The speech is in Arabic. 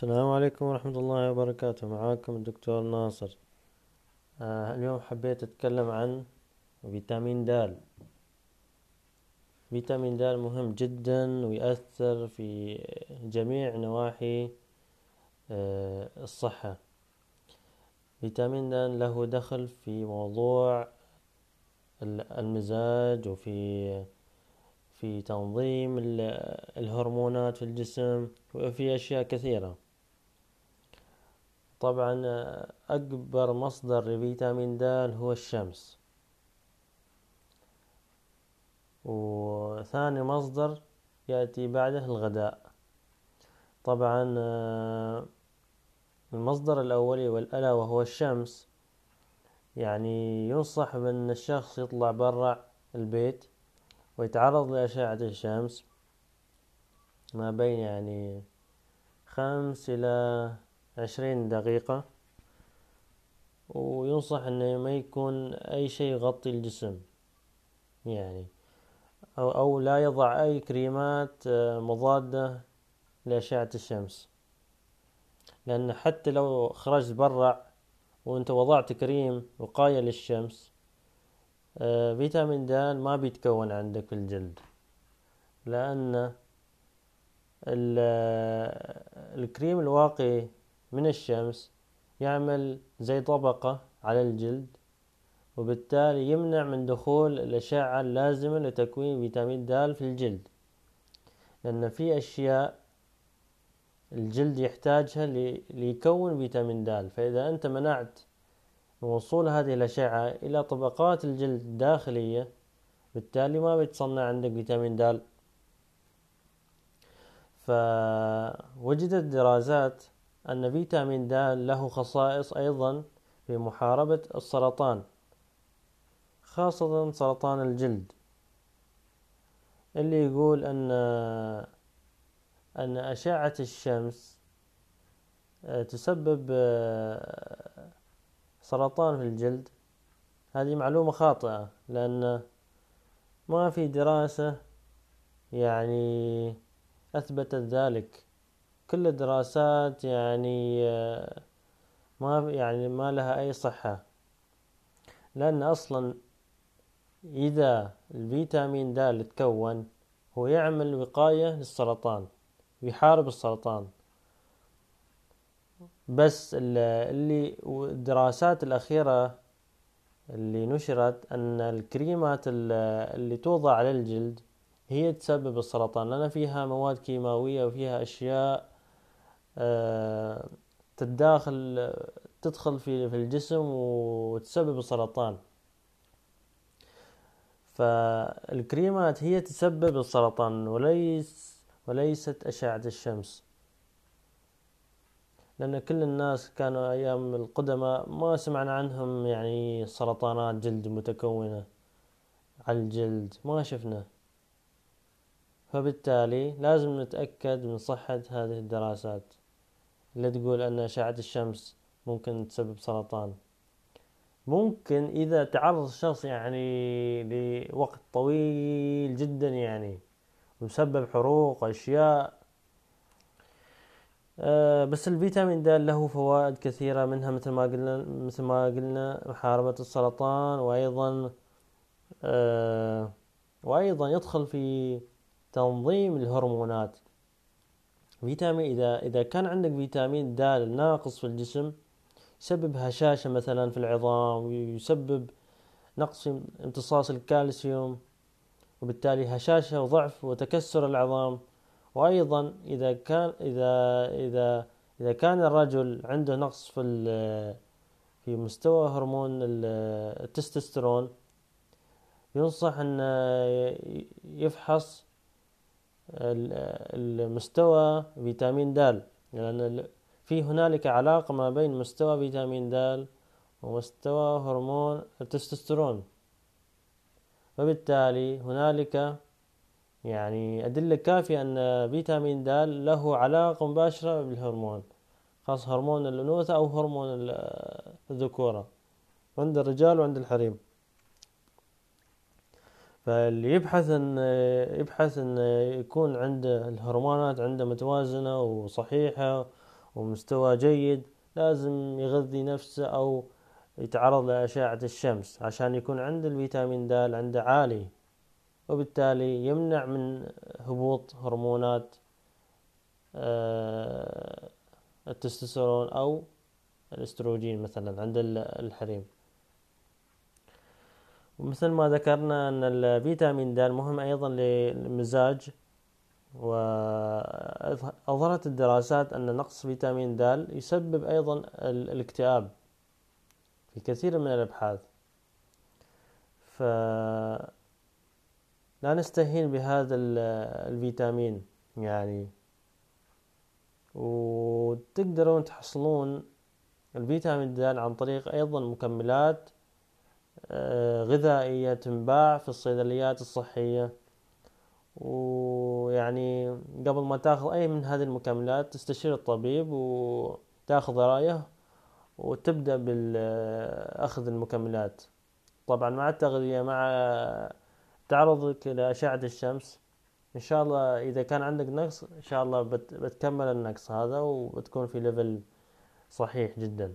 السلام عليكم ورحمة الله وبركاته. معاكم الدكتور ناصر. آه اليوم حبيت أتكلم عن فيتامين د. فيتامين د مهم جدا ويأثر في جميع نواحي آه الصحة. فيتامين د له دخل في موضوع المزاج وفي في تنظيم الهرمونات في الجسم وفي أشياء كثيرة. طبعا أكبر مصدر لفيتامين د هو الشمس. وثاني مصدر يأتي بعده الغداء. طبعا المصدر الأولي والألأ وهو الشمس. يعني ينصح بأن الشخص يطلع برا البيت ويتعرض لأشعة الشمس. ما بين يعني خمس إلى عشرين دقيقة. وينصح إنه ما يكون أي شيء يغطي الجسم. يعني أو, أو لا يضع أي كريمات آه، مضادة لأشعة الشمس. لأن حتى لو خرجت برا وأنت وضعت كريم وقاية للشمس آه، فيتامين د ما بيتكون عندك في الجلد. لأن الكريم الواقي من الشمس يعمل زي طبقة على الجلد وبالتالي يمنع من دخول الأشعة اللازمة لتكوين فيتامين د في الجلد. لأن في أشياء الجلد يحتاجها ليكون فيتامين د فإذا أنت منعت وصول هذه الأشعة إلى طبقات الجلد الداخلية بالتالي ما بيتصنع عندك فيتامين د. فوجدت دراسات أن فيتامين د له خصائص أيضا في محاربة السرطان خاصة سرطان الجلد. اللي يقول أن أن أشعة الشمس تسبب سرطان في الجلد. هذه معلومة خاطئة لأن ما في دراسة يعني أثبتت ذلك. كل الدراسات يعني ما يعني ما لها أي صحة. لأن أصلا إذا الفيتامين د تكون هو يعمل وقاية للسرطان ويحارب السرطان. بس اللي الدراسات الأخيرة اللي نشرت أن الكريمات اللي توضع على الجلد هي تسبب السرطان لأن فيها مواد كيماوية وفيها أشياء آه، تتداخل تدخل في في الجسم وتسبب السرطان. فالكريمات هي تسبب السرطان وليس وليست أشعة الشمس. لأن كل الناس كانوا أيام القدماء ما سمعنا عنهم يعني سرطانات جلد متكونة على الجلد ما شفنا. فبالتالي لازم نتأكد من صحة هذه الدراسات. اللي تقول أن أشعة الشمس ممكن تسبب سرطان. ممكن إذا تعرض الشخص يعني لوقت طويل جدا يعني وسبب حروق أشياء. أه بس الفيتامين د له فوائد كثيرة منها مثل ما قلنا مثل ما قلنا محاربة السرطان وأيضا أه وأيضا يدخل في تنظيم الهرمونات. فيتامين إذا إذا كان عندك فيتامين د ناقص في الجسم يسبب هشاشة مثلا في العظام ويسبب نقص في امتصاص الكالسيوم وبالتالي هشاشة وضعف وتكسر العظام. وأيضا إذا كان إذا إذا إذا كان الرجل عنده نقص في في مستوى هرمون التستوستيرون ينصح أن يفحص المستوى فيتامين د لأن في هنالك علاقة ما بين مستوى فيتامين د ومستوى هرمون التستوستيرون. فبالتالي هنالك يعني أدلة كافية أن فيتامين د له علاقة مباشرة بالهرمون خاص هرمون الأنوثة أو هرمون الذكورة. عند الرجال وعند الحريم. فاللي يبحث إن يبحث إن يكون عنده الهرمونات عنده متوازنة وصحيحة ومستوى جيد لازم يغذي نفسه أو يتعرض لأشعة الشمس عشان يكون عند الفيتامين د عنده عالي. وبالتالي يمنع من هبوط هرمونات آه، التستوستيرون أو الإستروجين مثلا عند الحريم. ومثل ما ذكرنا أن الفيتامين د مهم أيضا للمزاج وأظهرت الدراسات أن نقص فيتامين د يسبب أيضا الاكتئاب في كثير من الأبحاث. فلا نستهين بهذا الفيتامين يعني. وتقدرون تحصلون الفيتامين د عن طريق أيضا مكملات غذائية تنباع في الصيدليات الصحية. ويعني قبل ما تاخذ أي من هذه المكملات تستشير الطبيب وتاخذ رأيه وتبدأ بالأخذ المكملات. طبعا مع التغذية مع تعرضك لأشعة الشمس إن شاء الله إذا كان عندك نقص إن شاء الله بتكمل النقص هذا وبتكون في ليفل صحيح جدا.